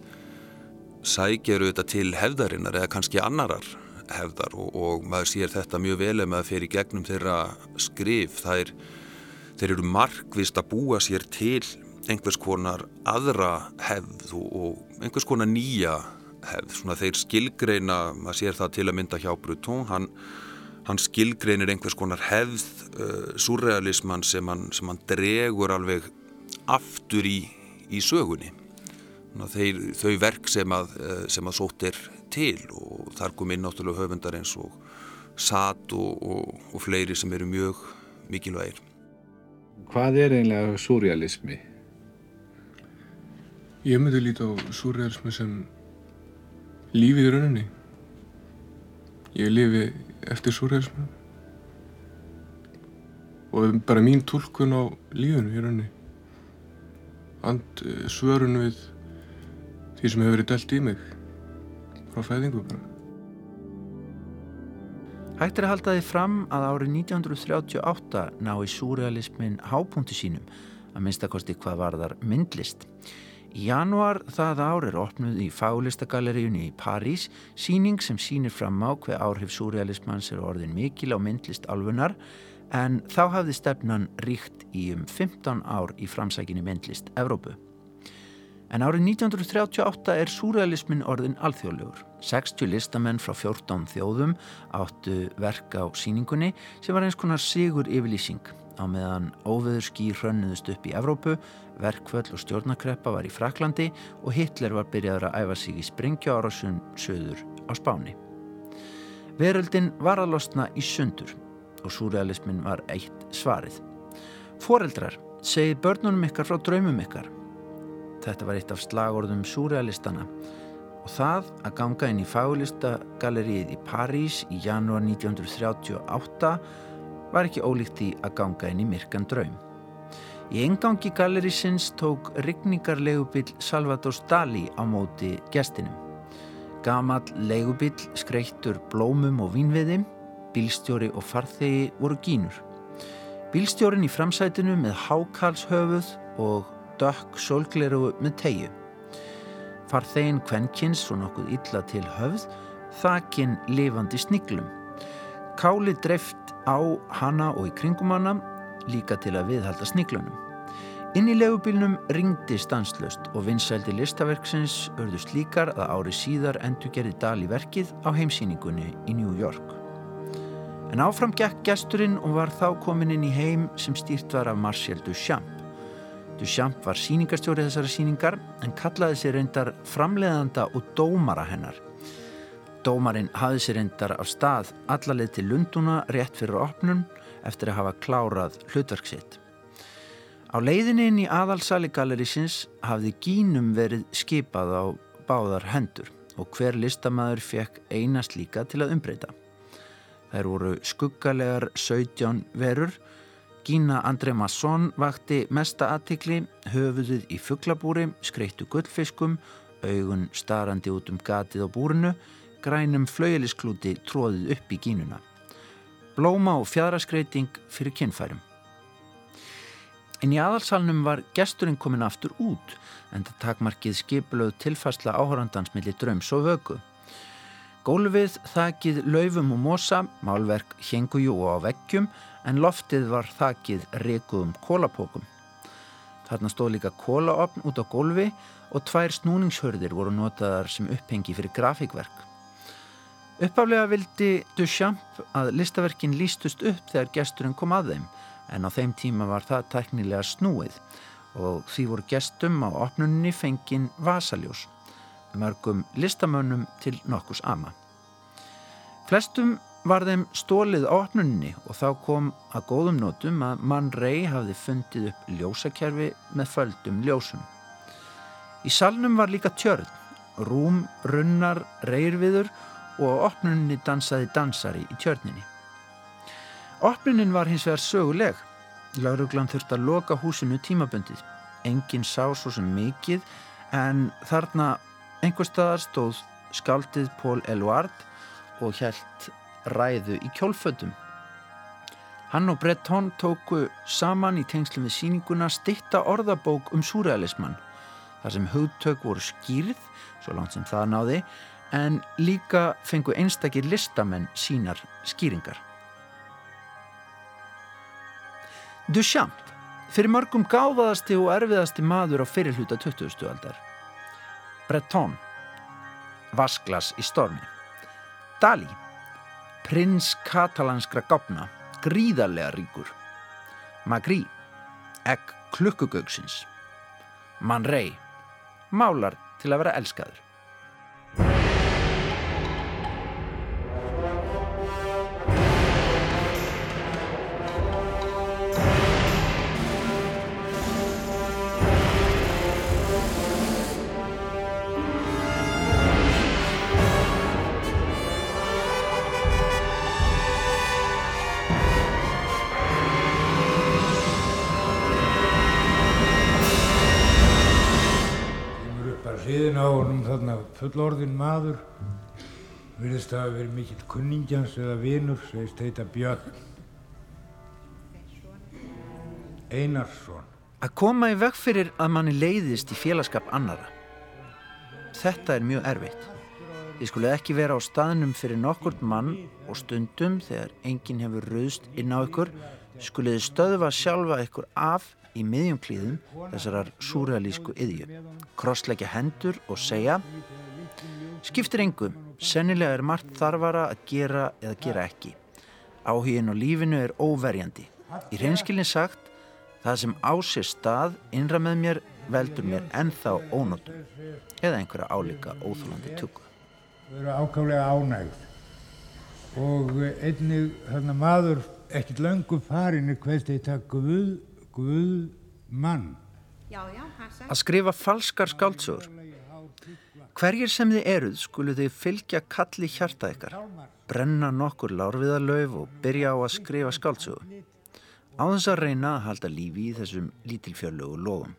sækjaru þetta til hefðarinnar eða kannski annarar hefðar og, og maður sér þetta mjög vel ef maður fer í gegnum þeirra skrif. Það er, þeir eru markvist að búa sér til einhvers konar aðra hefð og, og einhvers konar nýja hefð, svona þeir skilgreina maður sér það til að mynda hjá Bruton hann hann skilgreinir einhvers konar hefð uh, surrealisman sem hann, sem hann dregur alveg aftur í, í sögunni. Þeir, þau verk sem að, uh, sem að sótt er til og þar kom inn náttúrulega höfundar eins og Sat og, og, og fleiri sem eru mjög mikilvægir. Hvað er einlega surrealismi? Ég myndi líta á surrealismi sem lífið í rauninni ég lifi eftir surrealismu og bara mín tólkun á lífunu í rauninni. And eh, svörun við því sem hefur verið delt í mig frá fæðingu bara. Hægt er að halda því fram að árið 1938 nái surrealismin hápunkti sínum að minnstakosti hvað varðar myndlist Í januar það ár er opnuð í fálistagalleríunni í París síning sem sínir fram á hver áhrif surrealismans er orðin mikil á myndlist alfunar en þá hafði stefnan ríkt í um 15 ár í framsækinni myndlist Evrópu. En árið 1938 er surrealismin orðin alþjóðlegur. 60 listamenn frá 14 þjóðum áttu verk á síningunni sem var eins konar sigur yfirlýsing á meðan óveður ský hrönnuðust upp í Evrópu, verkvöld og stjórnakreppa var í Fraklandi og Hitler var byrjaður að æfa sig í springjárasun söður á Spáni. Veröldin var að losna í sundur og súrealismin var eitt svarið. Fóreldrar, segið börnunum ykkar frá draumum ykkar. Þetta var eitt af slagorðum súrealistana og það að ganga inn í fagulistagalerið í París í janúar 1938 var ekki ólíkt því að ganga inn í myrkan draum. Í engangi galerísins tók rigningarlegubill Salvador Dali á móti gestinum. Gamal legubill skreittur blómum og vínviði, bílstjóri og farþegi voru gínur. Bílstjórin í framsætinu með hákalshöfuð og dökk solgleru með tegju. Farþegin kvenkins og nokkuð illa til höfð, þakin lifandi sniglum. Káli dreift á hana og í kringum hana líka til að viðhalda sniglunum. Inn í legubílnum ringdi stanslöst og vinsældi listaverksins örðu slíkar að ári síðar endur gerði dal í verkið á heimsýningunni í New York. En áfram gekk gesturinn og var þá komin inn í heim sem stýrt var af Marcel Duchamp. Duchamp var síningarstjóri þessara síningar en kallaði sér reyndar framleiðanda og dómara hennar. Dómarinn hafði sér reyndar af stað allarleið til Lunduna rétt fyrir opnum eftir að hafa klárað hlutverk sitt. Á leiðinni inn í aðalsali galerísins hafði gínum verið skipað á báðar hendur og hver listamæður fekk einast líka til að umbreyta. Þær voru skuggalegar 17 verur, Gína André Masson vakti mesta aðtikli, höfuðuð í fugglabúri, skreittu gullfiskum, augun starandi út um gatið á búrinu, grænum flaujelisklúti tróðið upp í gínuna. Blóma og fjadraskreiting fyrir kinnfærum. En í aðalsalnum var gesturinn komin aftur út en það takmarkið skipulöð tilfærsla áhörandans millir dröms og vögu. Gólfið þakið laufum og mosa, málverk hengujú og á veggjum en loftið var þakið rekuðum kólapókum. Þarna stóð líka kólaopn út á gólfi og tvær snúningshörðir voru notaðar sem upphengi fyrir grafíkverk. Uppaflega vildi Duchamp að listaverkin lístust upp þegar gesturinn kom að þeim en á þeim tíma var það teknilega snúið og því voru gestum á opnunni fengin vasaljós, mörgum listamönnum til nokkus ama. Flestum var þeim stólið á opnunni og þá kom að góðum nótum að mann rey hafði fundið upp ljósakerfi með földum ljósum. Í salnum var líka tjörn, rúm, runnar, reyrviður og á opnunni dansaði dansari í tjörninni. Opnunin var hins vegar söguleg. Lauruglan þurfti að loka húsinu tímaböndið. Engin sá svo sem mikið en þarna einhver staðar stóð skaldið Pól Eluard og hjælt ræðu í kjólfötum. Hann og Breton tóku saman í tengslum við síninguna stitta orðabók um súrealismann þar sem hugtök voru skýrð, svo langt sem það náði, en líka fengu einstakir listamenn sínar skýringar. Duchamp, fyrir mörgum gáðaðasti og erfiðasti maður á fyrirluta 20. aldar. Breton, Vasklas í stormi. Dali, prins katalanskra gopna, gríðarlega ríkur. Magri, egg klukkugauksins. Man Rey, málar til að vera elskaður. Þarna fullorðin maður virðist að hafa verið mikill kunningjans eða vinur, segist heita Björn Einarsson. Að koma í veg fyrir að manni leiðist í félagskap annara Þetta er mjög erfitt. Þið skulle ekki vera á staðnum fyrir nokkurt mann og stundum þegar enginn hefur rauðst inn á ykkur skulle þið stöðva sjálfa ykkur af í miðjum klíðum þessarar súrealísku yðju, krossleggja hendur og segja skiptir engum, sennilega er margt þarfara að gera eða gera ekki. Áhugin og lífinu er óverjandi. Í reynskilin sagt, það sem á sér stað innra með mér veldur mér ennþá ónótum eða einhverja álíka óþúlandi tökku. Þau eru ákvæmlega ánægð og einnig maður ekkert löngu farin er hvert þetta Guð, Guð mann. Að skrifa falskar skáldsögur. Hverjir sem þið eruð skulu þið fylgja kalli hjarta ykkar, brenna nokkur lárviðarlauf og byrja á að skrifa skáldsögu. Á þess að reyna að halda lífi í þessum lítilfjörlugu lofum.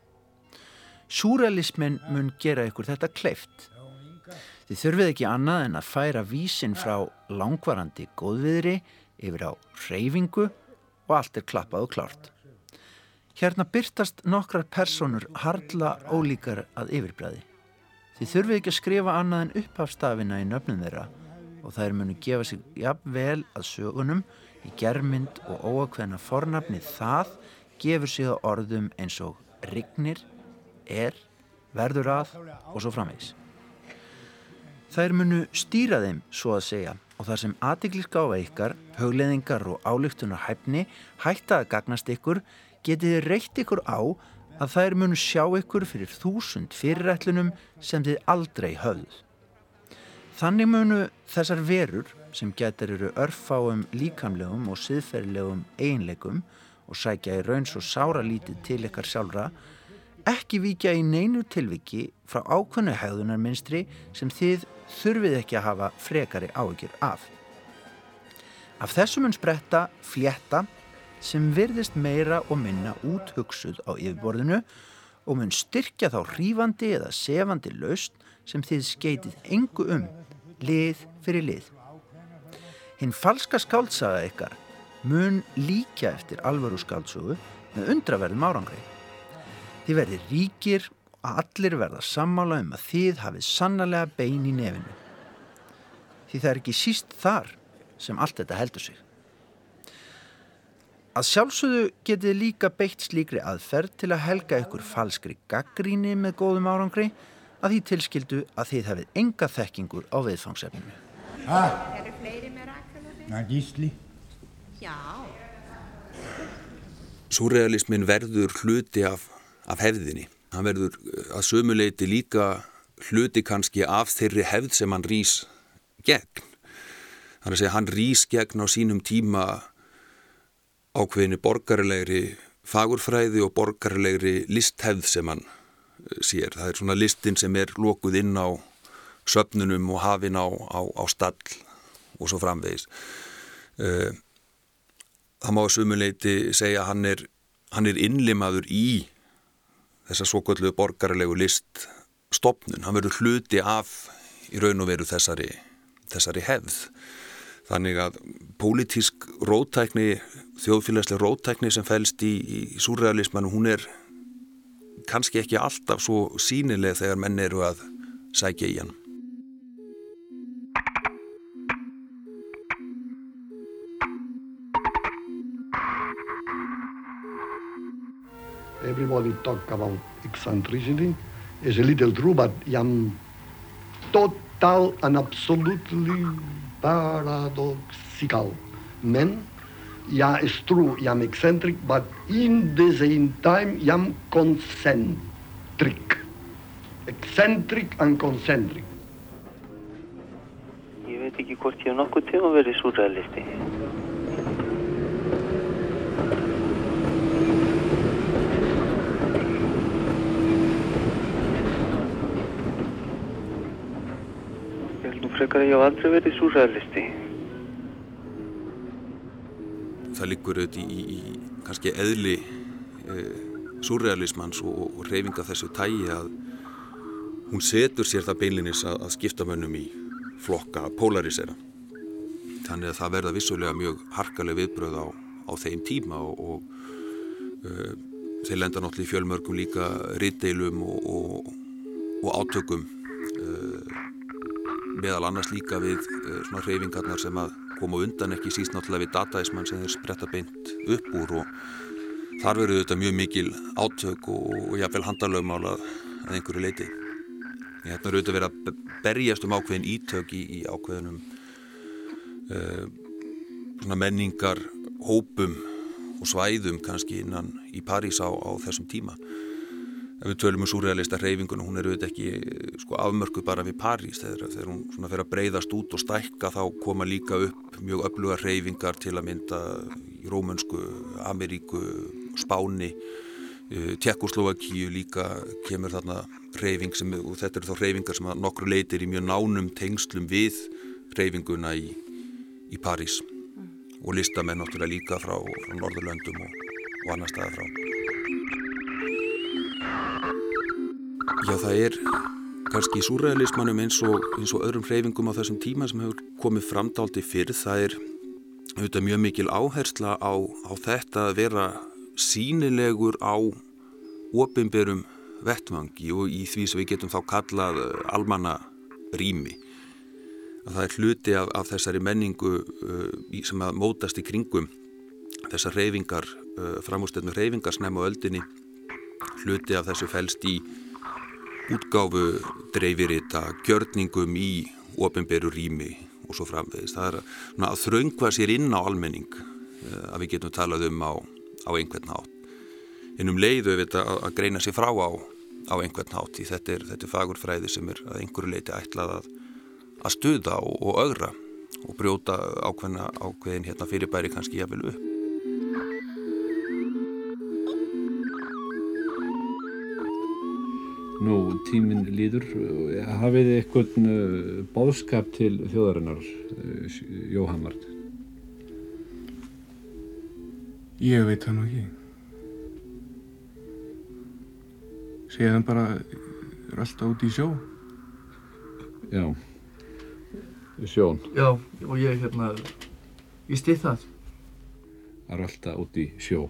Súrealismin mun gera ykkur þetta kleift. Þið þurfið ekki annað en að færa vísin frá langvarandi góðviðri yfir á reyfingu og allt er klappað og klárt. Hérna byrtast nokkrar personur hardla ólíkar að yfirbræði. Þið þurfið ekki að skrifa annað en upphafstafina í nöfnum þeirra og þær munu gefa sig jafn vel að sögunum í germynd og óakveðna fornafni það gefur sig á orðum eins og rignir, er, verður að og svo framvegs. Þær munu stýra þeim, svo að segja, og þar sem aðtiklisgáfa ykkar, högleðingar og álíktunar hæfni hætta að gagnast ykkur, getið þið reykt ykkur á að þær munu sjá ykkur fyrir þúsund fyrirætlunum sem þið aldrei höfð. Þannig munu þessar verur sem getur eru örfáum líkamlegum og siðferðilegum eiginleikum og sækja í raun svo sára lítið til ykkar sjálfra ekki vikja í neinu tilviki frá ákvönnu hegðunarminstri sem þið þurfið ekki að hafa frekari áhyggjur af. Af þessum mun spretta flétta sem virðist meira og minna úthugsuð á yfirborðinu og mun styrkja þá hrífandi eða sefandi laust sem þið skeitið engu um, lið fyrir lið. Hinn falska skáltsaga ykkar mun líka eftir alvaru skáltsugu með undraverðum árangri. Þið verðir ríkir og allir verða sammála um að þið hafið sannlega bein í nefinu. Því það er ekki síst þar sem allt þetta heldur sig. Að sjálfsögðu getið líka beitt slíkri aðferð til að helga ykkur falskri gaggríni með góðum árangri að því tilskildu að þið hafið enga þekkingur á viðfangsefninu. Hæ? Eru fleiri með rakalöfi? Na, gísli. Já. Súrealismin verður hluti af, af hefðinni. Hann verður eh, að sömuleiti líka hluti kannski af þeirri hefð sem hann rýs gegn. Það er að segja hann rýs gegn á sínum tíma ákveðinu borgarlegri fagurfræði og borgarlegri listhefð sem hann eh, sér. Það er svona listin sem er lókuð inn á söpnunum og hafin á, á, á stall og svo framvegis. Uh, það má sumuleiti segja að hann er, hann er innlimaður í þessa svokvöldu borgarlegu list stopnun. Hann verður hluti af í raun og veru þessari, þessari hefð. Þannig að pólitísk rótækni, þjóðfélagslega rótækni sem fælst í, í súrealismanu, hún er kannski ekki alltaf svo sínileg þegar menn eru að sækja í hann. Everybody talk about eccentricity. It's a little true, but I'm total and absolutely paradoxical man. Yeah, it's true, I'm eccentric, but in the same time, I'm concentric. Eccentric and concentric. Ég veit ekki hvort ég hef nokkuð tíma verið súræðlisti. Ég held nú frekar að ég hef aldrei verið súræðlisti. Það liggur auðvitað í, í, í kannski eðli e, súrealismans og, og reyfinga þessu tægi að hún setur sér það beinlinis að, að skipta mönnum í flokka polarisera. Þannig að það verða vissulega mjög harkaleg viðbröð á, á þeim tíma og, og uh, þeir lenda náttúrulega í fjölmörgum líka rittdeilum og, og, átökum uh, meðal annars líka við uh, svona hreyfingarnar sem að koma undan ekki síst náttúrulega við dataismann sem þeir spretta beint upp úr og þar verður þetta mjög mikil átök og jáfnvel handalögmál að, að einhverju leiti. Hérna er auðvitað verið að berjast um ákveðin ítök í, í ákveðinum uh, menningar hópum og svæðum kannski innan í París á, á þessum tíma ef við tölum um surrealista reyfingun hún er auðvitað ekki sko, afmörku bara við París. Þegar, þegar hún svona fer að breyðast út og stækka þá koma líka upp mjög öfluga reyfingar til að mynda í Rómönsku, Ameríku Spáni Tjekkoslovakíu líka kemur þarna reyfing sem, og þetta eru þá reyfingar sem að nokkru leitir í mjög nánum tengslum við reyfinguna í, í París. Og listamenn náttúrulega líka frá, frá Norðurlöndum og, og annar staða frá Já, það er kannski í súræðalismannum eins eins og öðrum hreyfingum á þessum tíma sem hefur komið framdáldi fyrr, það er auðvitað mjög mikil áhersla á, á þetta að vera sínilegur á opimberum vettvangi og í því sem við getum þá kallað almanna rými. Að það er hluti af, af þessari menningu uh, sem að mótast í kringum þessar hreyfingar, uh, framústöðnum hreyfingar snem á öldinni, hluti af þessu fælst í útgáfu dreifirita, gjörningum í ofinberu rými og svo framvegist. Það er svona, að þraungva sér inn á almenning uh, að við getum talað um á, á einhvern hátt. En um leiðu við að, að greina sér frá á, á einhvern hátt því þetta er, þetta er fagurfræði sem er að einhverju leiti ætlað að, að stuða og, og ögra og brjóta ákveðin hérna fyrirbæri kannski jafnvel upp. Nú, tíminn líður. Hafið þið eitthvað bóðskap til þjóðarinnar, Jóhammar? Ég veit það nú ekki. Þeim bara, er alltaf út í sjó. Já, sjón. Já, og ég hérna, ég stið það. Það er alltaf út í sjó.